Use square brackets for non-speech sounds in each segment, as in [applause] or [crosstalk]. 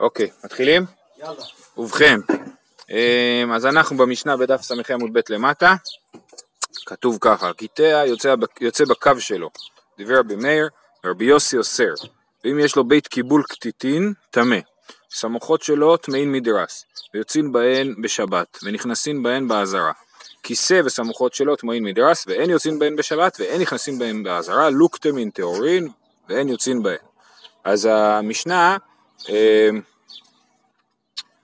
אוקיי, מתחילים? יאללה. ובכן, אמ, אז אנחנו במשנה בדף ס"ח עמוד ב' למטה, כתוב ככה, קיטע יוצא, יוצא בקו שלו, דיבר רבי מאיר, רבי יוסי אוסר, ואם יש לו בית קיבול קטיטין, טמא, סמוכות שלו טמאים מדרס, ויוצאים בהן בשבת, ונכנסים בהן באזהרה. כיסא וסמוכות שלו טמאים מדרס, ואין יוצאים בהן בשבת, ואין נכנסים בהן באזהרה, לוקטמין טהורין, ואין יוצאים בהן. אז המשנה,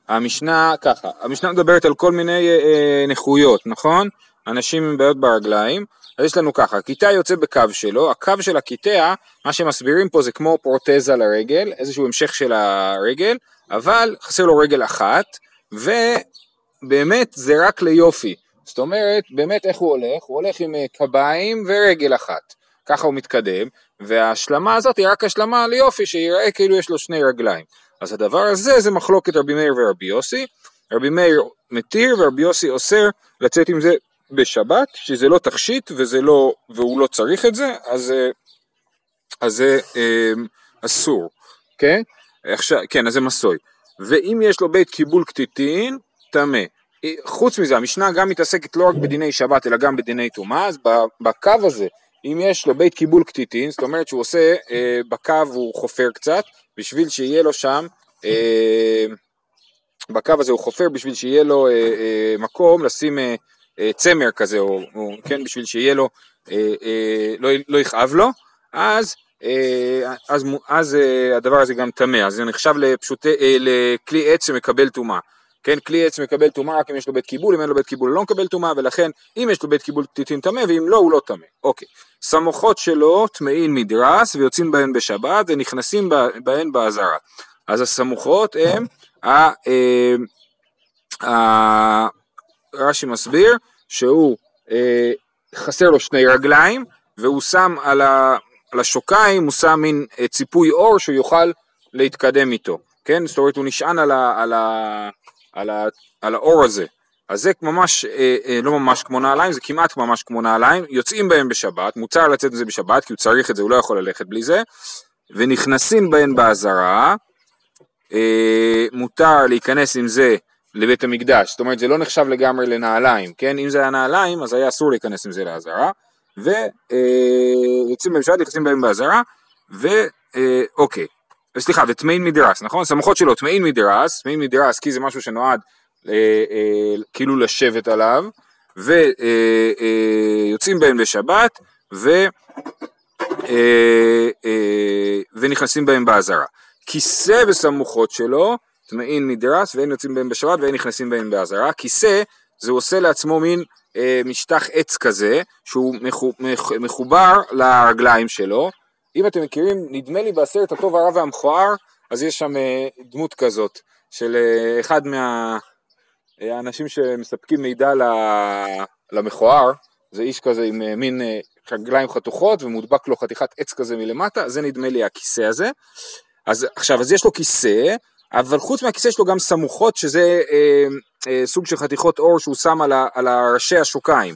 המשנה ככה, המשנה מדברת על כל מיני אה, אה, נכויות, נכון? אנשים עם בעיות ברגליים, אז יש לנו ככה, קיטע יוצא בקו שלו, הקו של הקיטע, מה שמסבירים פה זה כמו פרוטזה לרגל, איזשהו המשך של הרגל, אבל חסר לו רגל אחת, ובאמת זה רק ליופי. זאת אומרת, באמת איך הוא הולך? הוא הולך עם אה, קביים ורגל אחת. ככה הוא מתקדם, וההשלמה הזאת היא רק השלמה ליופי, שיראה כאילו יש לו שני רגליים. אז הדבר הזה זה מחלוקת רבי מאיר ורבי יוסי. רבי מאיר מתיר ורבי יוסי אוסר לצאת עם זה בשבת, שזה לא תכשיט וזה לא, והוא לא צריך את זה, אז, אה, אז זה אה, אסור, כן? עכשיו, כן, אז זה מסוי. ואם יש לו בית קיבול קטיטין, טמא. חוץ מזה, המשנה גם מתעסקת לא רק בדיני שבת, אלא גם בדיני טומאה, אז בקו הזה, אם יש לו בית קיבול קטיטין, זאת אומרת שהוא עושה, אה, בקו הוא חופר קצת, בשביל שיהיה לו שם, אה, בקו הזה הוא חופר בשביל שיהיה לו אה, אה, מקום לשים אה, אה, צמר כזה, או, או כן, בשביל שיהיה לו, אה, אה, לא, לא יכאב לו, אז, אה, אז, אז אה, הדבר הזה גם טמא, אז זה נחשב לפשוט, אה, לכלי עץ שמקבל טומאה. כן, כלי עץ מקבל טומאה רק אם יש לו בית קיבול, אם אין לו בית קיבול הוא לא מקבל טומאה, ולכן אם יש לו בית קיבול טיטין טמא, ואם לא, הוא לא טמא. אוקיי. סמוכות שלו טמאים מדרס, ויוצאים בהן בשבת, ונכנסים בהן באזהרה. אז הסמוכות הם, אה, רש"י מסביר, שהוא אה, חסר לו שני רגליים, והוא שם על, ה, על השוקיים, הוא שם מין אה, ציפוי אור שהוא יוכל להתקדם איתו. כן, זאת אומרת הוא נשען על, ה, על, ה, על, ה, על האור הזה. אז זה ממש, אה, אה, לא ממש כמו נעליים, זה כמעט ממש כמו נעליים, יוצאים בהם בשבת, מוצר לצאת מזה בשבת, כי הוא צריך את זה, הוא לא יכול ללכת בלי זה, ונכנסים בהן באזהרה, אה, מותר להיכנס עם זה לבית המקדש, זאת אומרת זה לא נחשב לגמרי לנעליים, כן? אם זה היה נעליים אז היה אסור להיכנס עם זה לאזהרה, ויוצאים בהם בשבת, נכנסים בהם באזהרה, ואוקיי. סליחה, וטמאין מדרס, נכון? סמכות שלו טמאין מדרס, טמאין מדרס כי זה משהו שנועד אה, אה, כאילו לשבת עליו, ויוצאים אה, בהם בשבת, ו, אה, אה, ונכנסים בהם באזהרה. כיסא וסמוכות שלו, טמאין מדרס, ואין יוצאים בהם בשבת ואין נכנסים בהם באזהרה. כיסא, זה עושה לעצמו מין אה, משטח עץ כזה, שהוא מחובר לרגליים שלו, אם אתם מכירים, נדמה לי בעשרת הטוב הרע והמכוער, אז יש שם אה, דמות כזאת, של אה, אחד מהאנשים שמספקים מידע למכוער, זה איש כזה עם אה, מין רגליים חתוכות ומודבק לו חתיכת עץ כזה מלמטה, זה נדמה לי הכיסא הזה. אז עכשיו, אז יש לו כיסא, אבל חוץ מהכיסא יש לו גם סמוכות, שזה אה, אה, סוג של חתיכות אור שהוא שם על, ה, על ראשי השוקיים.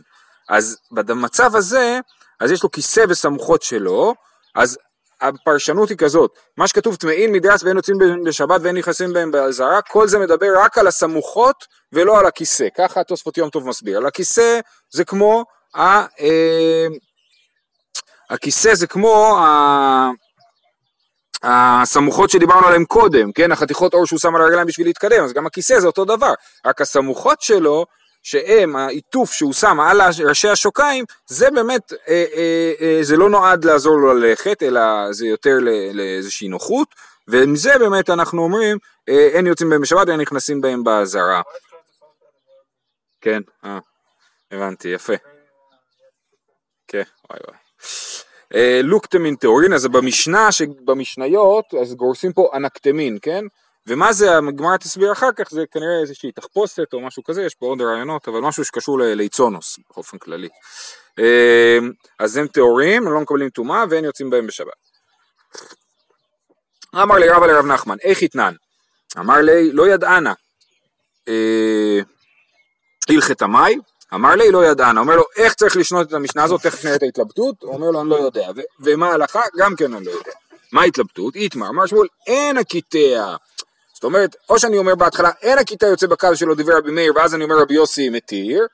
אז במצב הזה, אז יש לו כיסא וסמוכות שלו, אז הפרשנות היא כזאת, מה שכתוב טמאים מדרס ואין יוצאים בשבת ואין נכנסים בהם באזהרה, כל זה מדבר רק על הסמוכות ולא על הכיסא, ככה התוספות יום טוב מסביר, על הכיסא זה כמו, ה, אה, הכיסא זה כמו ה, הסמוכות שדיברנו עליהן קודם, כן, החתיכות אור שהוא שם על הרגליים בשביל להתקדם, אז גם הכיסא זה אותו דבר, רק הסמוכות שלו שהם העיטוף שהוא שם על ראשי השוקיים, זה באמת, אה, אה, אה, זה לא נועד לעזור לו ללכת, אלא זה יותר לאיזושהי נוחות, ועם זה באמת אנחנו אומרים, אה, אין יוצאים בהם בשבת ואין נכנסים בהם באזהרה. כן, אה, הבנתי, יפה. כן, וואי וואי. אה, לוקטמין טהורין, אז במשנה, במשניות, אז גורסים פה אנקטמין, כן? ומה זה, הגמרא תסביר אחר כך, זה כנראה איזושהי תחפושת או משהו כזה, יש פה עוד רעיונות, אבל משהו שקשור ליצונוס באופן כללי. אמ, אז הם טהורים, הם לא מקבלים טומאה ואין יוצאים בהם בשבת. אמר לי רבא לרב נחמן, איך יתנן? אמר לי, לא ידענה. אה, הלכת המאי? אמר לי, לא ידענה. אומר לו, איך צריך לשנות את המשנה הזאת? תכף נראה את ההתלבטות. הוא אומר לו, אני לא יודע. ומה ההלכה? גם כן אני לא יודע. מה ההתלבטות? איתמר, אמר שמואל, אין הקיטע. זאת אומרת, או שאני אומר בהתחלה אין הכיתה יוצא בקו שלו דברי רבי מאיר ואז אני אומר רבי יוסי מתיר,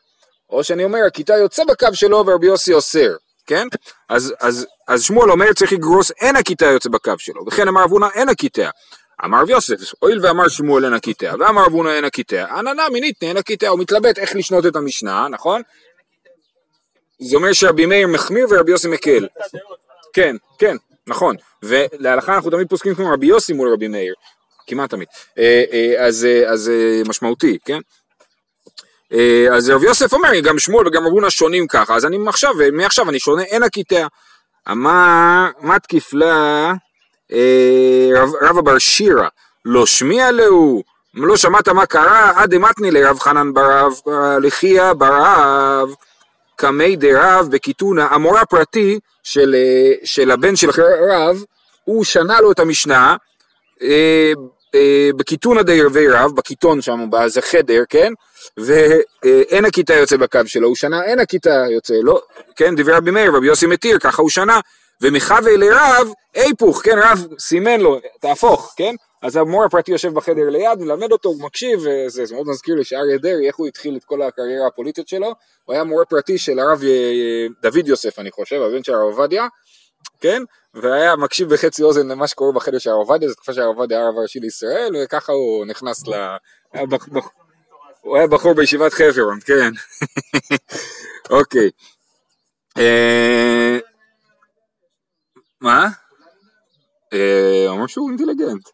או שאני אומר הכיתה יוצא בקו שלו ורבי יוסי אוסר, כן? אז, אז, אז שמואל אומר צריך לגרוס אין הכיתה יוצא בקו שלו, וכן אמר אבונה אין הכיתה. אמר רב יוסף, הואיל ואמר שמואל אין הכיתה, ואמר אבונה אין הכיתה, עננה מינית אין הכיתה, הוא מתלבט איך לשנות את המשנה, נכון? זה אומר שרבי מאיר מחמיר ורבי יוסי מקל. כן, כן, נכון. ולהלכה אנחנו תמיד פוסקים כמו רבי יוסי מול רבי מאיר. כמעט תמיד. אה, אה, אז, אה, אז משמעותי, כן? אז רבי יוסף אומר, גם שמואל וגם רבונה שונים ככה, אז אני עכשיו, מעכשיו אני שונה, אין הכיתה. אמר, מה תקיפלה רב, רב אבר שירה, לא שמיע להו, לא שמעת מה קרה, עד דמתני לרב חנן ברב, לחיה ברב. קמי דרב בקיתונה, המורה הפרטי של, של הבן של רב, הוא שנה לו את המשנה אה, אה, בקיתונה דרבי רב, בקיתון שם, באיזה חדר, כן? ואין הכיתה יוצא בקו שלו, הוא שנה אין הכיתה יוצא, לא, כן? דברי רבי מאיר, רבי יוסי מתיר, ככה הוא שנה, ומחווה לרב, היפוך, כן? רב סימן לו, תהפוך, כן? אז המורה הפרטי יושב בחדר ליד, מלמד אותו, הוא מקשיב, וזה זה מאוד מזכיר לי שאריה דרעי, איך הוא התחיל את כל הקריירה הפוליטית שלו, הוא היה מורה פרטי של הרב אה, דוד יוסף, אני חושב, הבן של הרב עובדיה, כן? והיה מקשיב בחצי אוזן למה שקורה בחדר של הרב עובדיה, זו תקופה שהרב עובדיה היה הרב הראשי לישראל, וככה הוא נכנס ל... הוא היה בחור בישיבת חברון, כן. [laughs] אוקיי. אה, מה? אה, אמר שהוא אינטליגנט.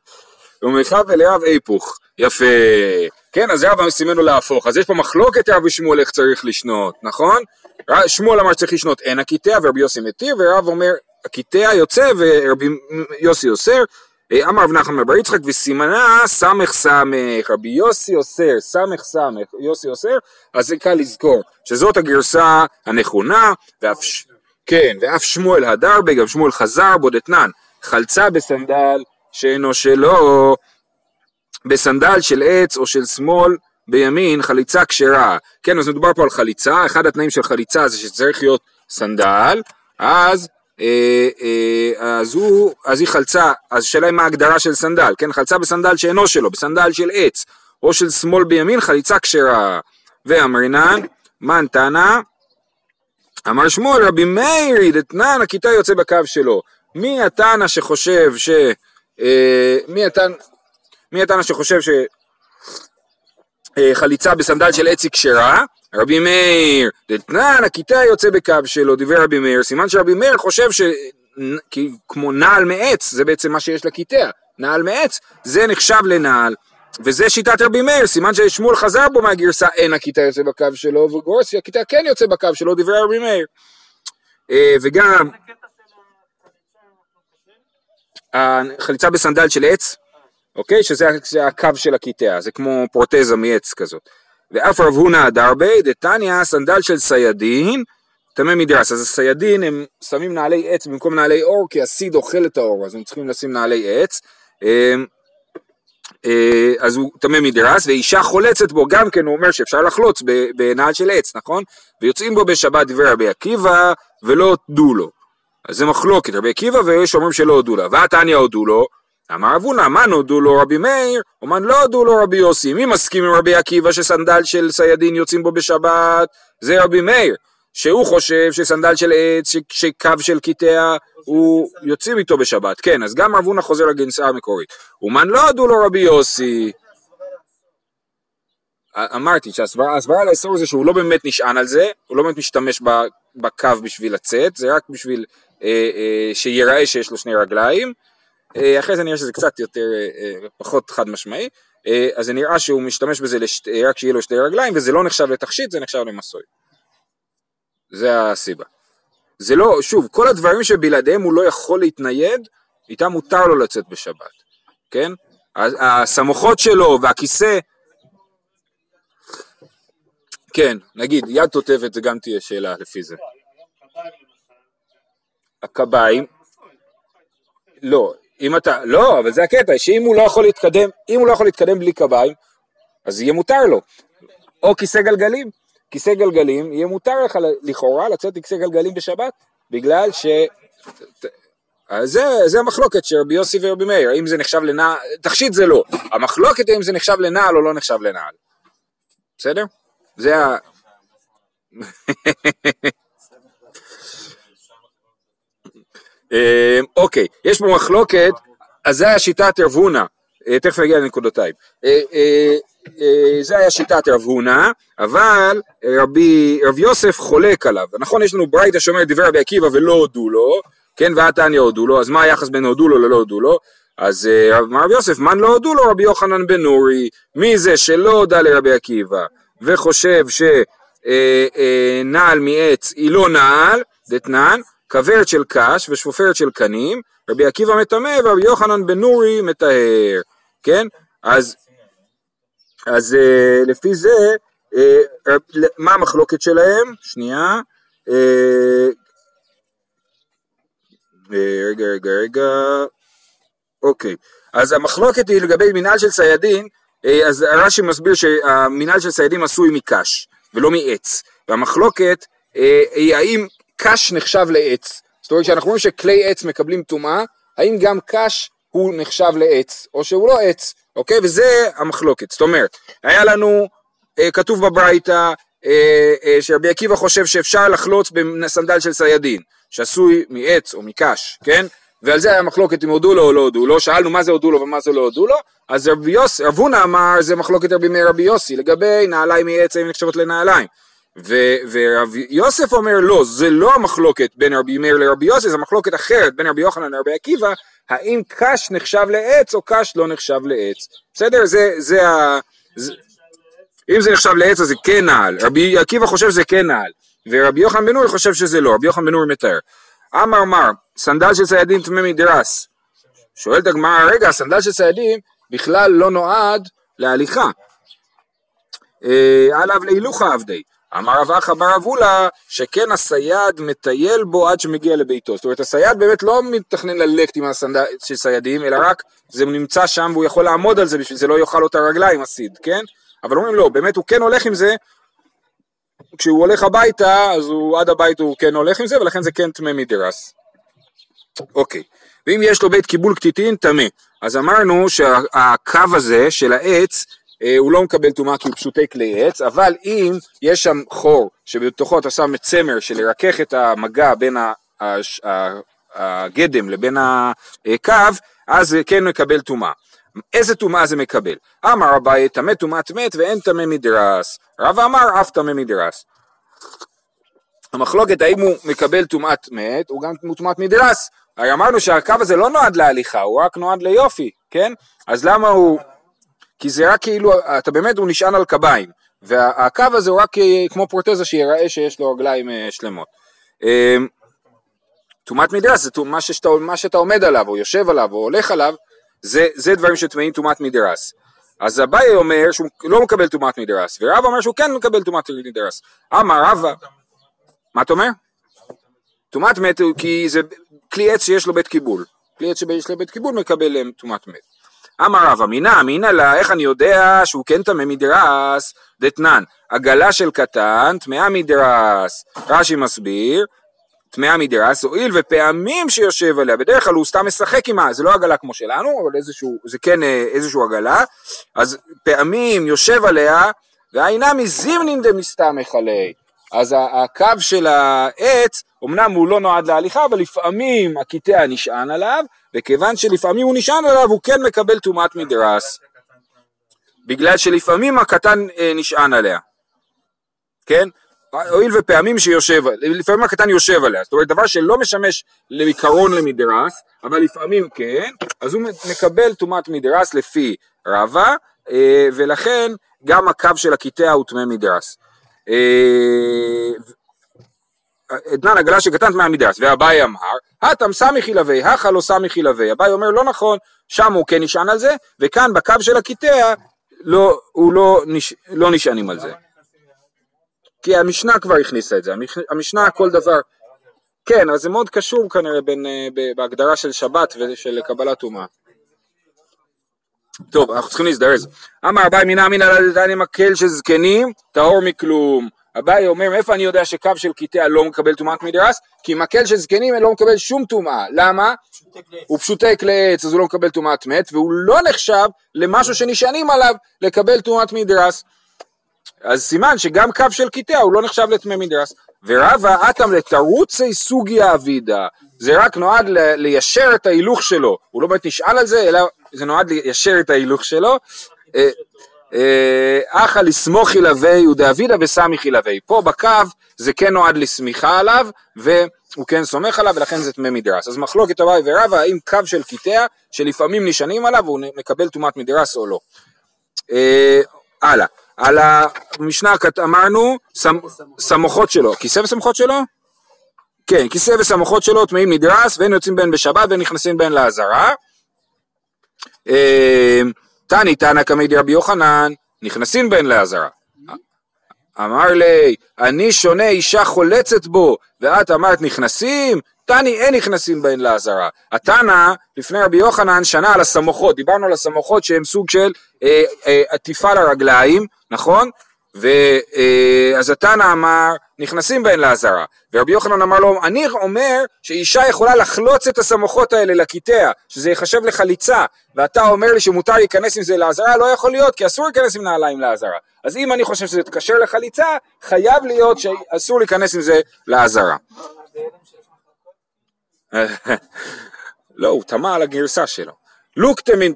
ומרחב אליו היפוך. יפה. כן, אז רב סימן לו להפוך. אז יש פה מחלוקת רב ושמואל איך צריך לשנות, נכון? שמואל אמר שצריך לשנות אין הקיטע ורבי יוסי מתיר, ורב אומר הקיטע יוצא ורבי יוסי אוסר. אמר רב נחמן בר יצחק וסימנה סמך סמך, רבי יוסי אוסר, סמך סמך, יוסי אוסר, אז זה קל לזכור שזאת הגרסה הנכונה, ואף, כן, ואף שמואל הדר בי, גם שמואל חזר בו דתנן, חלצה בסנדל שאינו שלו, בסנדל של עץ או של שמאל בימין חליצה כשרה. כן, אז מדובר פה על חליצה, אחד התנאים של חליצה זה שצריך להיות סנדל, אז, אה, אה, אז, הוא, אז היא חלצה, אז השאלה היא מה ההגדרה של סנדל, כן, חלצה בסנדל שאינו שלו, בסנדל של עץ, או של שמאל בימין חליצה כשרה. ואמרינן, מאן תנא, אמר שמואל רבי מאיר, דתנן הקיטע יוצא בקב שלו. מי התנא שחושב ש... אה, מי התנא מי שחושב שחליצה בסנדל של עץ היא כשרה? רבי מאיר, דתנן הכיתה יוצא בקו שלו, דברי רבי מאיר, סימן שרבי מאיר חושב ש... כמו נעל מעץ, זה בעצם מה שיש לכיתה, נעל מעץ, זה נחשב לנעל, וזה שיטת רבי מאיר, סימן ששמואל חזר בו מהגרסה אין הכיתה יוצא בקו שלו, וגורס שהכיתה כן יוצא בקו שלו, דברי רבי מאיר. אה, וגם... החליצה בסנדל של עץ, אוקיי? שזה הקב של הקיטע, זה כמו פרוטזה מעץ כזאת. ואף רב הונא הדר ביה, דתניא סנדל של סיידין, טמא מדרס. אז הסיידין הם שמים נעלי עץ במקום נעלי עור, כי הסיד אוכל את העור, אז הם צריכים לשים נעלי עץ. אמ, אה, אז הוא טמא מדרס, ואישה חולצת בו, גם כן הוא אומר שאפשר לחלוץ בנעל של עץ, נכון? ויוצאים בו בשבת דברי רבי עקיבא, ולא הודו לו. אז זה מחלוקת, רבי עקיבא ויש אומרים שלא הודו לה, ועתניא הודו לו, אמר אבונה, מן הודו לו רבי מאיר, ומן לא הודו לו רבי יוסי. מי מסכים עם רבי עקיבא שסנדל של סיידין יוצאים בו בשבת? זה רבי מאיר, שהוא חושב שסנדל של עץ, שקו של קטע, הוא יוצאים איתו בשבת. כן, אז גם אבונה חוזר לגנסה המקורית. ומן לא הודו לו רבי יוסי. אמרתי שהסברה לאסור זה שהוא לא באמת נשען על זה, הוא לא באמת משתמש בקו בשביל לצאת, זה רק בשביל אה, אה, שיראה שיש לו שני רגליים. אה, אחרי זה נראה שזה קצת יותר, פחות חד משמעי, אז זה נראה שהוא משתמש בזה לשת, רק שיהיה לו שתי רגליים, וזה לא נחשב לתכשיט, זה נחשב למסוי. זה הסיבה. זה לא, שוב, כל הדברים שבלעדיהם הוא לא יכול להתנייד, איתם מותר לו לצאת בשבת, כן? הסמוכות שלו והכיסא, כן, נגיד, יד תותבת זה גם תהיה שאלה לפי זה. הקביים, לא, אם אתה, לא, אבל זה הקטע, שאם הוא לא יכול להתקדם, אם הוא לא יכול להתקדם בלי קביים, אז יהיה מותר לו. או כיסא גלגלים, כיסא גלגלים, יהיה מותר לך לכאורה לצאת עם כיסא גלגלים בשבת, בגלל ש... אז זה, זה המחלוקת של רבי יוסי ורבי מאיר, האם זה נחשב לנעל, תכשיט זה לא, המחלוקת האם זה נחשב לנעל או לא נחשב לנעל. בסדר? זה ה... [laughs] אה, אוקיי, יש פה מחלוקת, אז זה היה שיטת רב הונא, אה, תכף נגיע לנקודותיים. אה, זה היה שיטת רב הונא, אבל רבי, רב יוסף חולק עליו. נכון, יש לנו ברייתא שאומר דברי רבי עקיבא ולא הודו לו, כן, ועתניא הודו לו, אז מה היחס בין הודו לו ללא הודו לו? אז אמר רב יוסף, מן לא הודו לו רבי יוחנן בן נורי, מי זה שלא הודה לרבי עקיבא וחושב שנעל מעץ היא לא נעל, דתנן, כוורת של קש ושפופרת של קנים, רבי עקיבא מטמא ורבי יוחנן בן נורי מטהר, כן? אז, אז uh, לפי זה, uh, מה המחלוקת שלהם? שנייה. Uh, uh, רגע, רגע, רגע. אוקיי. אז המחלוקת היא לגבי מנהל של ציידין, uh, אז רש"י מסביר שהמנהל של ציידים עשוי מקש ולא מעץ. והמחלוקת uh, היא האם קש נחשב לעץ. זאת אומרת שאנחנו רואים שכלי עץ מקבלים טומאה, האם גם קש הוא נחשב לעץ, או שהוא לא עץ, אוקיי? וזה המחלוקת. זאת אומרת, היה לנו, אה, כתוב בברייתא, אה, אה, שרבי עקיבא חושב שאפשר לחלוץ בסנדל של סיידין, שעשוי מעץ או מקש, כן? ועל זה היה מחלוקת אם הודו לו או לא הודו לו, שאלנו מה זה הודו לו ומה זה לא הודו לו, אז רב הונא אמר זה מחלוקת רבי מאיר רבי יוסי, לגבי נעליים מעץ האם נחשבות לנעליים. ורב יוסף אומר לא, זה לא המחלוקת בין רבי מאיר לרבי יוסף, זה מחלוקת אחרת בין רבי יוחנן לרבי עקיבא, האם קש נחשב לעץ או קש לא נחשב לעץ. בסדר? זה, זה ה... זה, אם זה נחשב לעץ אז זה כן נעל, רבי עקיבא חושב שזה כן נעל, ורבי יוחנן בן נורי חושב שזה לא, רבי יוחנן בן נורי מתאר. אמר מר, סנדל של סיידים טמא מדרס. שואלת הגמרא, רגע, הסנדל של סיידים בכלל לא נועד להליכה. אה, הא לאו להילוכא עביד. אמר רב אחא בר עולא שכן הסייד מטייל בו עד שמגיע לביתו. זאת אומרת הסייד באמת לא מתכנן ללכת עם הסנדל של סיידים אלא רק זה נמצא שם והוא יכול לעמוד על זה בשביל זה לא יאכל אותה רגליים הסיד, כן? אבל אומרים לא, באמת הוא כן הולך עם זה כשהוא הולך הביתה אז הוא עד הבית הוא כן הולך עם זה ולכן זה כן טמא מדרס. אוקיי, ואם יש לו בית קיבול קטיטין טמא. אז אמרנו שהקו הזה של העץ הוא לא מקבל טומאה כי הוא פשוטי כלי עץ, אבל אם יש שם חור שבתוכו אתה שם צמר של לרכך את המגע בין הגדם לבין הקו, אז כן מקבל טומאה. איזה טומאה זה מקבל? אמר אביי טמא טומאת מת ואין טמא מדרס. רב אמר אף טמא מדרס. המחלוקת האם הוא מקבל טומאת מת, הוא גם טומאת מדרס. הרי אמרנו שהקו הזה לא נועד להליכה, הוא רק נועד ליופי, כן? אז למה הוא... כי זה רק כאילו, אתה באמת, הוא נשען על קביים, והקו הזה הוא רק אה, כמו פרוטזה שיראה שיש לו רגליים אה, שלמות. אמ, טומאת מדרס זה מה שאתה, מה שאתה עומד עליו, או יושב עליו, או הולך עליו, זה, זה דברים שטמאים טומאת מדרס. אז אביי אומר שהוא לא מקבל טומאת מדרס, ורב אומר שהוא כן מקבל טומאת מדרס. אמר רבא, מה אתה אומר? טומאת מת כי זה כלי עץ שיש לו בית קיבול. כלי עץ שיש לו בית קיבול מקבל אה, טומאת מת. אמר רב אמינא אמינא לה, איך אני יודע שהוא כן טמא מדרס? דתנן, עגלה של קטן, טמאה מדרס. רש"י מסביר, טמאה מדרס, הואיל ופעמים שיושב עליה, בדרך כלל הוא סתם משחק עימה, זה לא עגלה כמו שלנו, אבל איזשהו, זה כן אה, איזשהו עגלה, אז פעמים יושב עליה, והאינמי זימנין דמסתמך עלי. אז הקו של העץ, אמנם הוא לא נועד להליכה, אבל לפעמים הקטע נשען עליו, וכיוון שלפעמים הוא נשען עליו, הוא כן מקבל טומאת מדרס. בגלל שלפעמים הקטן אה, נשען עליה. כן? הואיל ופעמים שיושב, לפעמים הקטן יושב עליה, זאת אומרת דבר שלא משמש לעיקרון למדרס, אבל לפעמים כן, אז הוא מקבל טומאת מדרס לפי רבה, אה, ולכן גם הקו של הקטע הוא טמא מדרס. אתנן אה, עגלה שקטנת מהמדרס, ואביי אמר, הטם סמיכי לוי, הכה לא סמיכי לוי. אביי אומר, לא נכון, שם הוא כן נשען על זה, וכאן בקו של הקטע, לא, הוא לא, נש, לא נשענים על זה. כי המשנה כבר הכניסה את זה, המשנה כל דבר, כן, אז זה מאוד קשור כנראה בין, אה, בהגדרה של שבת ושל קבלת טומאה. טוב, אנחנו צריכים להזדרז. אמר אביי מינא אמינא לדני מקל של זקנים, טהור מכלום. אביי אומר, מאיפה אני יודע שקו של קטע לא מקבל טומאת מדרס? כי מקל של זקנים לא מקבל שום טומאה. למה? הוא פשוטק לעץ, אז הוא לא מקבל טומאת מת, והוא לא נחשב למשהו שנשענים עליו לקבל טומאת מדרס. אז סימן שגם קו של קטע הוא לא נחשב לטמא מדרס. ורבה אטם לתרוצי סוגיה אבידה, זה רק נועד ליישר את ההילוך שלו, הוא לא באמת נשאל על זה, אלא זה נועד ליישר את ההילוך שלו. אה, אה, אחא לסמוך ילווה ודאבידה וסמיך ילווה. פה בקו זה כן נועד לסמיכה עליו, והוא כן סומך עליו, ולכן זה טמא מדרס. אז מחלוקת אביי ורבא, האם קו של קטע, שלפעמים נשענים עליו, הוא מקבל טומאת מדרס או לא. אה, הלאה. על המשנה אמרנו, סמוכות שלו, כיסא וסמוכות שלו? כן, כיסא וסמוכות שלו טמאים נדרס ואין יוצאים בהן בשבת ואין נכנסים בהן לעזרה. אה, תני תנא קמי דרבי יוחנן, נכנסים בהן לעזרה. אמר לי, אני שונה אישה חולצת בו, ואת אמרת נכנסים? תני אין נכנסים בהן לעזרה. התנא, לפני רבי יוחנן, שנה על הסמוכות, דיברנו על הסמוכות שהן סוג של אה, אה, עטיפה לרגליים, נכון? ואז התנא אמר, נכנסים בהן לעזרה. ורבי יוחנן אמר לו, אני אומר שאישה יכולה לחלוץ את הסמוכות האלה לקטע, שזה ייחשב לחליצה, ואתה אומר לי שמותר להיכנס עם זה לעזרה, לא יכול להיות, כי אסור להיכנס עם נעליים לעזרה. אז אם אני חושב שזה יתקשר לחליצה, חייב להיות שאסור להיכנס עם זה לעזרה. [laughs] לא, הוא טמע על הגרסה שלו. לוקטמין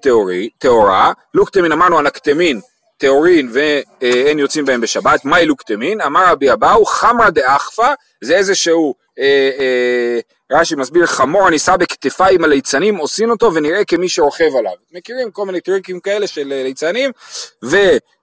טהורה, לוקטמין אמרנו הנקטמין טהורין ואין יוצאים בהם בשבת, מהי לוקטמין? אמר רבי אבאו חמרא דאחפא, זה איזשהו, אה, אה, רש"י מסביר, חמור הנישא בכתפיים הליצנים, עושים אותו ונראה כמי שרוכב עליו. מכירים כל מיני טריקים כאלה של אה, ליצנים, ו...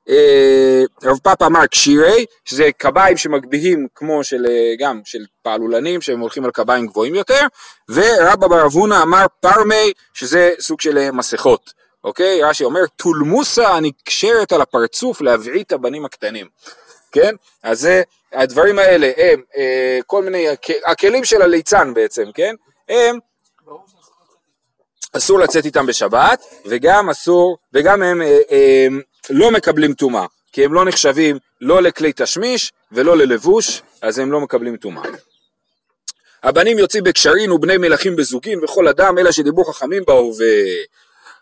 אה, פאפה אמר קשירי, שזה קביים שמגביהים כמו של, אה, גם של פעלולנים, שהם הולכים על קביים גבוהים יותר, ורבא בר אבונה אמר פרמי, שזה סוג של אה, מסכות, אוקיי? רש"י אומר, טולמוסה הנקשרת על הפרצוף להבעיט את הבנים הקטנים, כן? אז זה, הדברים האלה הם אה, כל מיני, הכלים של הליצן בעצם, כן? הם אסור לצאת איתם בשבת, וגם אסור, וגם הם אה, אה, לא מקבלים טומאה, כי הם לא נחשבים לא לכלי תשמיש ולא ללבוש, אז הם לא מקבלים טומאה. הבנים יוצאים בקשרים ובני מלכים בזוגין וכל אדם אלא שדיברו חכמים בהווה.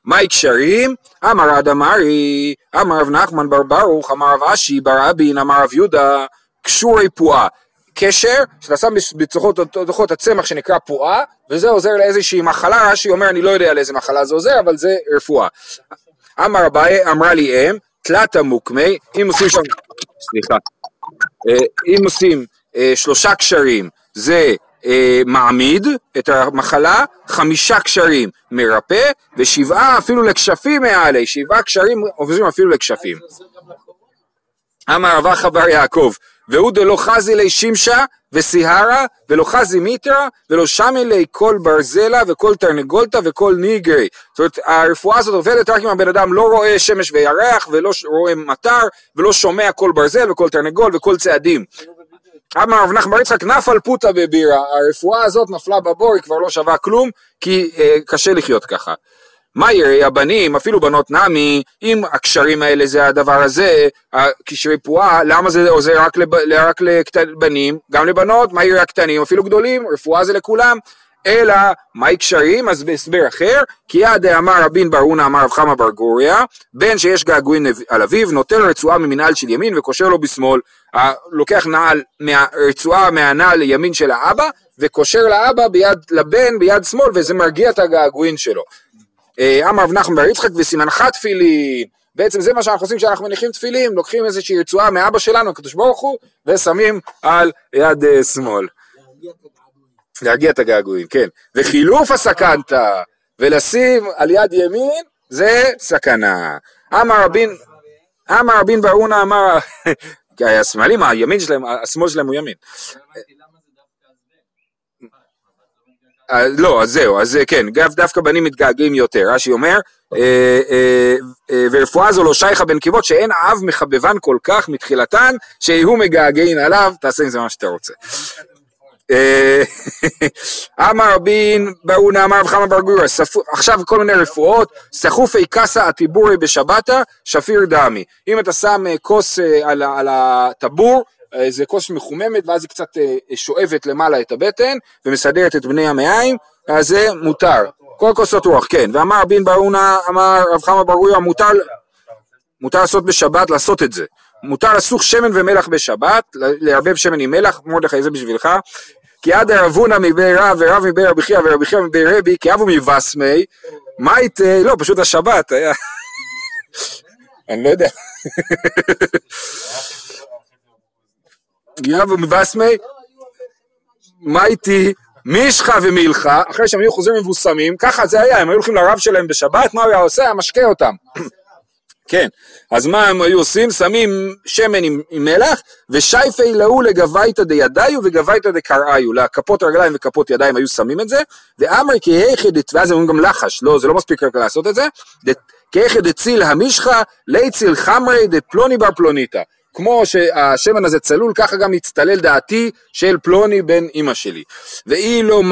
מהי קשרים? אמר עד אמרי, אמר רב נחמן בר ברוך, אמר רב אשי בר אבין, אמר רב יהודה, קשורי פועה. קשר, שאתה שם בתוכו הצמח שנקרא פועה, וזה עוזר לאיזושהי מחלה, רש"י אומר, אני לא יודע לאיזה מחלה זה עוזר, אבל זה רפואה. אמר אביי, אמרה לי אם, תלתא מוקמי, אם עושים שם, סליחה, אה, אם עושים אה, שלושה קשרים, זה אה, מעמיד את המחלה, חמישה קשרים מרפא, ושבעה אפילו לכשפים מעלי, שבעה קשרים עוברים אפילו לכשפים. אמר רבא חבר יעקב, והוא דלא חזי לי שמשה וסיהרה ולא חזי מיטרה ולא שמי לי כל ברזלה וכל תרנגולתא וכל ניגרי. זאת אומרת הרפואה הזאת עובדת רק אם הבן אדם לא רואה שמש וירח ולא רואה מטר ולא שומע כל ברזל וכל תרנגול וכל צעדים. אמר רב נחמן בר יצחק נפל פוטה בבירה, הרפואה הזאת נפלה בבור, היא כבר לא שווה כלום, כי אה, קשה לחיות ככה. מה יראי הבנים, אפילו בנות נמי, אם הקשרים האלה זה הדבר הזה, קשרי פועה, למה זה עוזר רק, לב, לבנים, גם לבנות, מה יראי הקטנים, אפילו גדולים, רפואה זה לכולם, אלא מהי קשרים? אז בהסבר אחר, כי יד אמר רבין בר הונא אמר רב חמא בר גוריה, בן שיש געגועין על אביו, נוטל רצועה ממנהל של ימין וקושר לו בשמאל, לוקח נעל, רצועה מהנעל לימין של האבא, וקושר לאבא ביד, לבן ביד שמאל, וזה מרגיע את הגעגועין שלו. אה, אמר רב נחמן בר יצחק וסימנך תפילין, בעצם זה מה שאנחנו עושים כשאנחנו מניחים תפילין, לוקחים איזושהי רצועה מאבא שלנו, הקדוש ברוך הוא, ושמים על יד uh, שמאל. להרגיע את הגעגועים, כן. וחילוף הסקנתא, ולשים על יד ימין, זה סכנה. אמר רבין, אמר רבין ברונה אמר, [laughs] השמאלים, הימין שלהם, השמאל שלהם הוא ימין. אה, לא, אז זהו, אז כן, דווקא בנים מתגעגעים יותר, רש"י אומר, אה, אה, ורפואה זו לא שייכה בנקבות שאין אב מחבבן כל כך מתחילתן, שיהיו מגעגעין עליו, תעשה עם זה מה שאתה רוצה. [laughs] אמר רבין ברונה אמר רב חמא בר גורא, עכשיו כל מיני רפואות, סחופי קסא הטיבורי בשבתא, שפיר דמי. אם אתה שם כוס על הטבור איזה כוס מחוממת ואז היא קצת אה, שואבת למעלה את הבטן ומסדרת את בני המעיים, אז זה מותר. כל כוסות רוח, כן. ואמר בין ברונה, אמר רב חמא בר מותר, מותר לעשות בשבת, לעשות את זה. מותר לסוך שמן ומלח בשבת, לערבב שמן עם מלח, מרדכי זה בשבילך. כי עד הרבונה מבי רב ורב מבי רבי חייא ורבי חייא מבי רבי, כי אבו מבסמי, איתה, לא, פשוט השבת היה. אני לא יודע. [laughs] יבו מבסמי, מה איתי? מישחה ומילכה, אחרי שהם היו חוזרים מבוסמים, ככה זה היה, הם היו הולכים לרב שלהם בשבת, מה הוא היה עושה? היה משקה אותם. כן, אז מה הם היו עושים? שמים שמן עם, עם מלח, ושייפי לאו לגבייתא דידיו וגבייתא דקראיו, לכפות רגליים וכפות ידיים היו שמים את זה, ואמר כי היכד, ואז הם אומרים גם לחש, לא, זה לא מספיק רק לעשות את זה, כיכד דציל המשחה, ליציל חמרי דפלוני בר פלוניתא. כמו שהשמן הזה צלול, ככה גם הצטלל דעתי של פלוני בן אמא שלי. ואי לא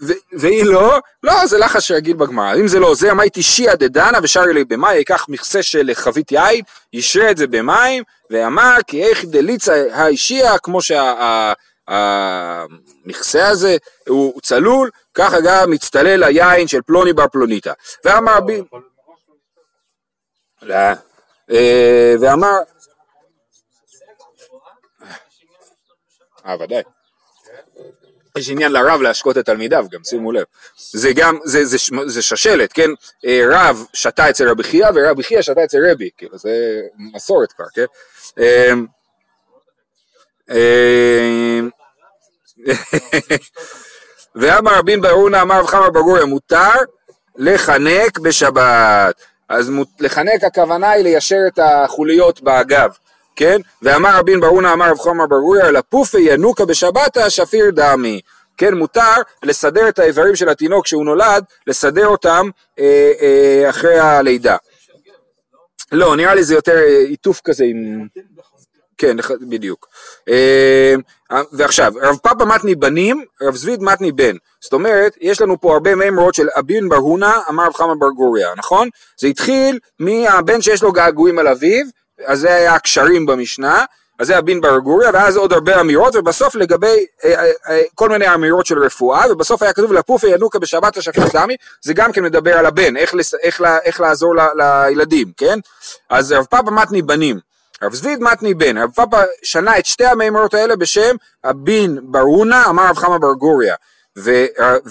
מייטי, ואי לא, לא, זה לחש רגיל בגמרא. אם זה לא עוזר, מה הייתי שיעה דדנה ושרי לי במים, ייקח מכסה של חבית יין, ישרה את זה במים, ואמר כי איך דליצה האישיה, כמו שהמכסה הזה הוא צלול, ככה גם מצטלל היין של פלוני בר פלוניתא. ואמר בי... לא. אה, ואמר... אה, ודאי. יש עניין לרב להשקות את תלמידיו גם, שימו לב. זה גם, זה, זה, זה ששלת, כן? אה, רב שתה אצל רבי חייא ורבי חייא שתה אצל רבי, כאילו זה מסורת כבר, כן? אה, [laughs] ואמר רבין ברונה אמר רב חמר בגוריה מותר לחנק בשבת. אז לחנק הכוונה היא ליישר את החוליות באגב, כן? ואמר רבין ברונה אמר רב חמר בגוריה לפופי ינוקה בשבתה שפיר דמי. כן, מותר לסדר את האיברים של התינוק כשהוא נולד, לסדר אותם אה, אה, אחרי הלידה. לא, נראה לי זה יותר עיטוף כזה עם... כן, בדיוק. אמ, ועכשיו, רב פאפה מתני בנים, רב זביד מתני בן. זאת אומרת, יש לנו פה הרבה מימרות של אבין בר הונא, אמר רב חמא בר גוריה, נכון? זה התחיל מהבן שיש לו געגועים על אביו, אז זה היה הקשרים במשנה, אז זה אבין בר גוריה, ואז עוד הרבה אמירות, ובסוף לגבי אה, אה, אה, כל מיני אמירות של רפואה, ובסוף היה כתוב לפופי ינוקה בשבת השפיט דמי, זה גם כן מדבר על הבן, איך, איך, איך לעזור ל, לילדים, כן? אז רב פאפה מתני בנים. רב זביד מתני בן, רב פאפה שנה את שתי המימרות האלה בשם הבין ברונה, אמר רב חמא בר גוריה. ורב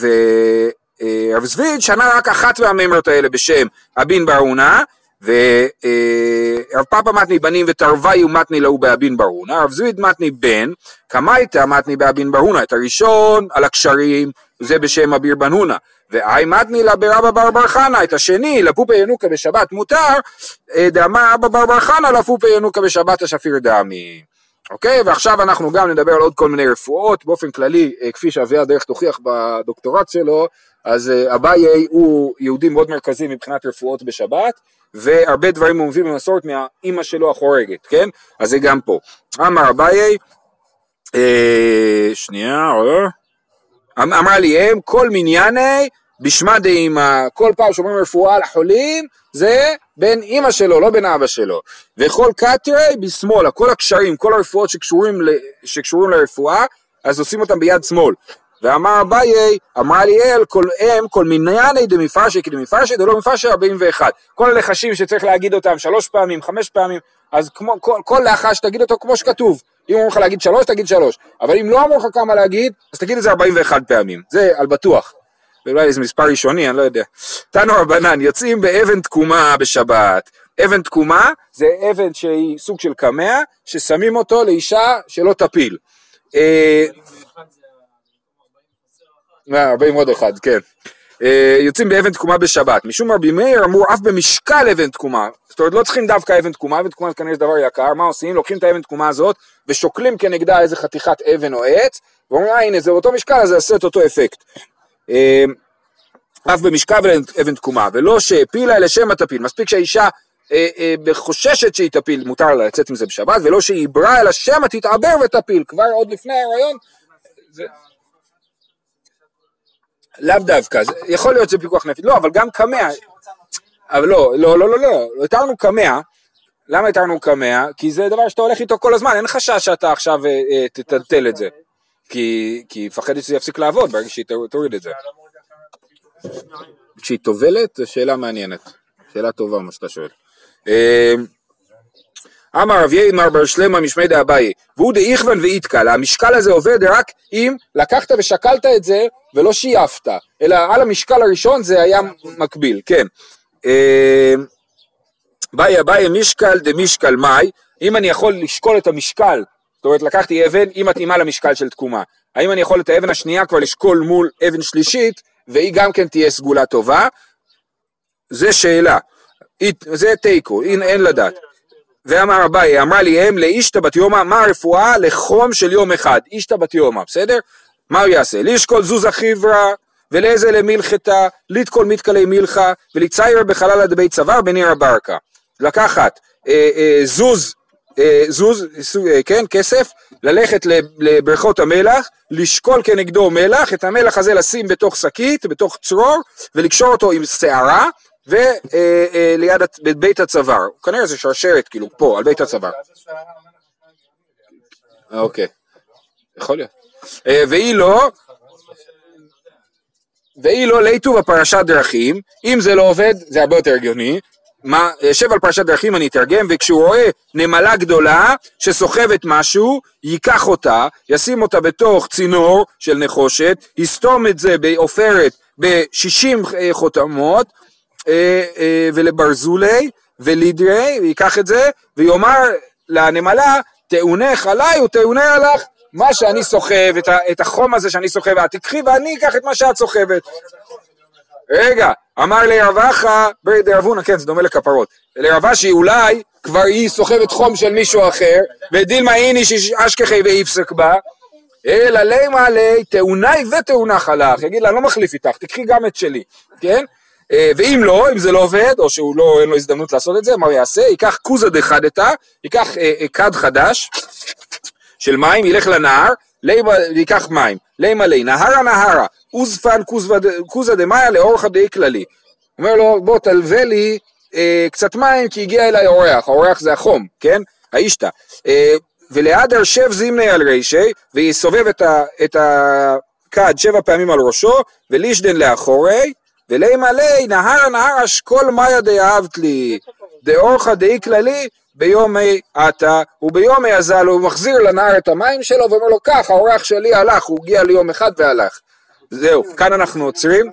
אה, זביד שנה רק אחת מהמימרות האלה בשם הבין ברונה, ורב פאפה מתני בנים ותרוויו מתני להו באבין ברונה, רב זביד מתני בן, קמייתא מתני באבין ברונה, את הראשון על הקשרים, זה בשם אביר בן הונה. ואי מתני לה ברבא בר בר חנא, את השני, לפופי ינוקה בשבת מותר, אה, דאמר אבא בר בר חנא לפופי ינוקה בשבת השפיר דמי. אוקיי, ועכשיו אנחנו גם נדבר על עוד כל מיני רפואות, באופן כללי, אה, כפי שאביה דרך תוכיח בדוקטורט שלו, אז אה, אביי הוא יהודי מאוד מרכזי מבחינת רפואות בשבת, והרבה דברים הוא מביא במסורת מהאימא שלו החורגת, כן? אז זה גם פה. אמר אביי, אה, שנייה, אמ, אמרה לי הם כל מנייני בשמה דאמא, כל פעם שאומרים רפואה לחולים זה בין אימא שלו, לא בין אבא שלו. וכל קטרי בשמאלה, כל הקשרים, כל הרפואות שקשורים, ל, שקשורים לרפואה, אז עושים אותם ביד שמאל. ואמר אביי, אמרה לי אל, כל אם, כל מנייני דמפרשי כדמפרשי דלא מפרשי 41. כל הלחשים שצריך להגיד אותם שלוש פעמים, חמש פעמים, אז כמו, כל, כל לחש תגיד אותו כמו שכתוב. אם אומרים לך להגיד שלוש, תגיד שלוש. אבל אם לא אמרו לך כמה להגיד, אז תגיד את זה 41 פעמים. זה על בטוח. ואולי איזה מספר ראשוני, אני לא יודע. תנו רבנן, יוצאים באבן תקומה בשבת. אבן תקומה זה אבן שהיא סוג של קמע, ששמים אותו לאישה שלא תפיל. 40 אה, עוד אחד, כן. אה, יוצאים באבן תקומה בשבת. משום רבי מאיר אמרו אף במשקל אבן תקומה. זאת אומרת לא צריכים דווקא אבן תקומה, אבן תקומה זה כנראה דבר יקר, מה עושים? לוקחים את האבן תקומה הזאת ושוקלים כנגדה איזה חתיכת אבן או עץ, ואומרים אה הנה זה אותו משקל אז זה יעשה את אותו אפקט. אה, אף במשקל אבן תקומה, ולא שהפילה אלא שמא תפיל, מספיק שהאישה חוששת שהיא תפיל, מותר לה לצאת עם זה בשבת, ולא שהיא עיברה אלא שמא תתעבר ותפיל, כבר עוד לפני ההיריון. זה... לאו דווקא, יכול להיות שזה פיקוח נפש, לא, אבל גם קמע, אבל לא, לא, לא, לא, לא, התרנו קמע, למה התרנו קמע? כי זה דבר שאתה הולך איתו כל הזמן, אין חשש שאתה עכשיו אה, אה, תטלטל את זה. כי היא מפחדת שזה יפסיק לעבוד ברגע שהיא תוריד את זה. כשהיא טובלת, זו שאלה מעניינת. שאלה טובה מה שאתה שואל. אה, אמר רב יאמר בר שלמה משמי דאביי, והוא דאיכוון ואיתקל, המשקל הזה עובד רק אם לקחת ושקלת את זה ולא שייפת, אלא על המשקל הראשון זה היה מקביל, כן. באי אביי משקל דמשקל מאי, אם אני יכול לשקול את המשקל, זאת אומרת לקחתי אבן, היא מתאימה למשקל של תקומה, האם אני יכול את האבן השנייה כבר לשקול מול אבן שלישית, והיא גם כן תהיה סגולה טובה? זה שאלה, זה תיקו, אין לדעת. ואמר אביי, אמרה לי אם לאישתא בת יומא, מה הרפואה לחום של יום אחד, אישתא בת יומא, בסדר? מה הוא יעשה? לישקול זוזה חברה, ולאיזה למלכתה, לתקול מתקלי מלכה, ולצייר בחלל דבי צוואר בניר הברקה. לקחת אה, אה, זוז, אה, זוז, אה, כן, כסף, ללכת לבריכות המלח, לשקול כנגדו מלח, את המלח הזה לשים בתוך שקית, בתוך צרור, ולקשור אותו עם שערה, וליד אה, אה, בית הצוואר. כנראה זה שרשרת, כאילו, פה, על בית הצוואר. אוקיי, יכול להיות. אה, והיא לא, והיא לא ליטו בפרשת דרכים, אם זה לא עובד זה הרבה יותר הגיוני, מה, יושב על פרשת דרכים אני אתרגם, וכשהוא רואה נמלה גדולה שסוחבת משהו, ייקח אותה, ישים אותה בתוך צינור של נחושת, יסתום את זה בעופרת ב-60 אה, חותמות, אה, אה, ולברזולי ולידרי, ויקח את זה, ויאמר לנמלה, תאונך עליי ותאונה עליך. מה שאני סוחב, את החום הזה שאני סוחב, את תקחי ואני אקח את מה שאת סוחבת. רגע, אמר לרבחה, דרבונה, כן, זה דומה לכפרות. לרבשי אולי כבר היא סוחבת חום של מישהו אחר, ודילמה איניש אשכחי ואיפסק בה, אלא לימה לי תאוני ותאונח עלך, יגיד לה, אני לא מחליף איתך, תקחי גם את שלי, כן? אה, ואם לא, אם זה לא עובד, או שהוא לא, אין לו הזדמנות לעשות את זה, מה הוא יעשה? ייקח כוזה דחדתא, ייקח אה, אה, כד חדש של מים, ילך לנהר, ייקח מים, לימה לי, נהרה נהרה, אוזפן כוזה דמאיה לאורך די כללי. אומר לו, בוא תלווה לי אה, קצת מים כי הגיע אליי אורח, האורח זה החום, כן? האישתא. אה, וליד שב זימני על רישי, ויסובב את הכד שבע פעמים על ראשו, ולישדן לאחורי, ולימה לי נהר נהר אשכול מאיה דאהבת לי, דאורך דאי כללי, ביומי עתה וביומי אזל הוא מחזיר לנהר את המים שלו ואומר לו כך האורח שלי הלך הוא הגיע ליום אחד והלך. זהו כאן אנחנו עוצרים.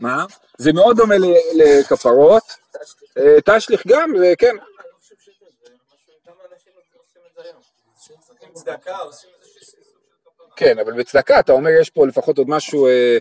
מה? זה מאוד דומה לכפרות. אה, תשליך גם זה כן כן אבל בצדקה אתה אומר יש פה לפחות עוד משהו אה,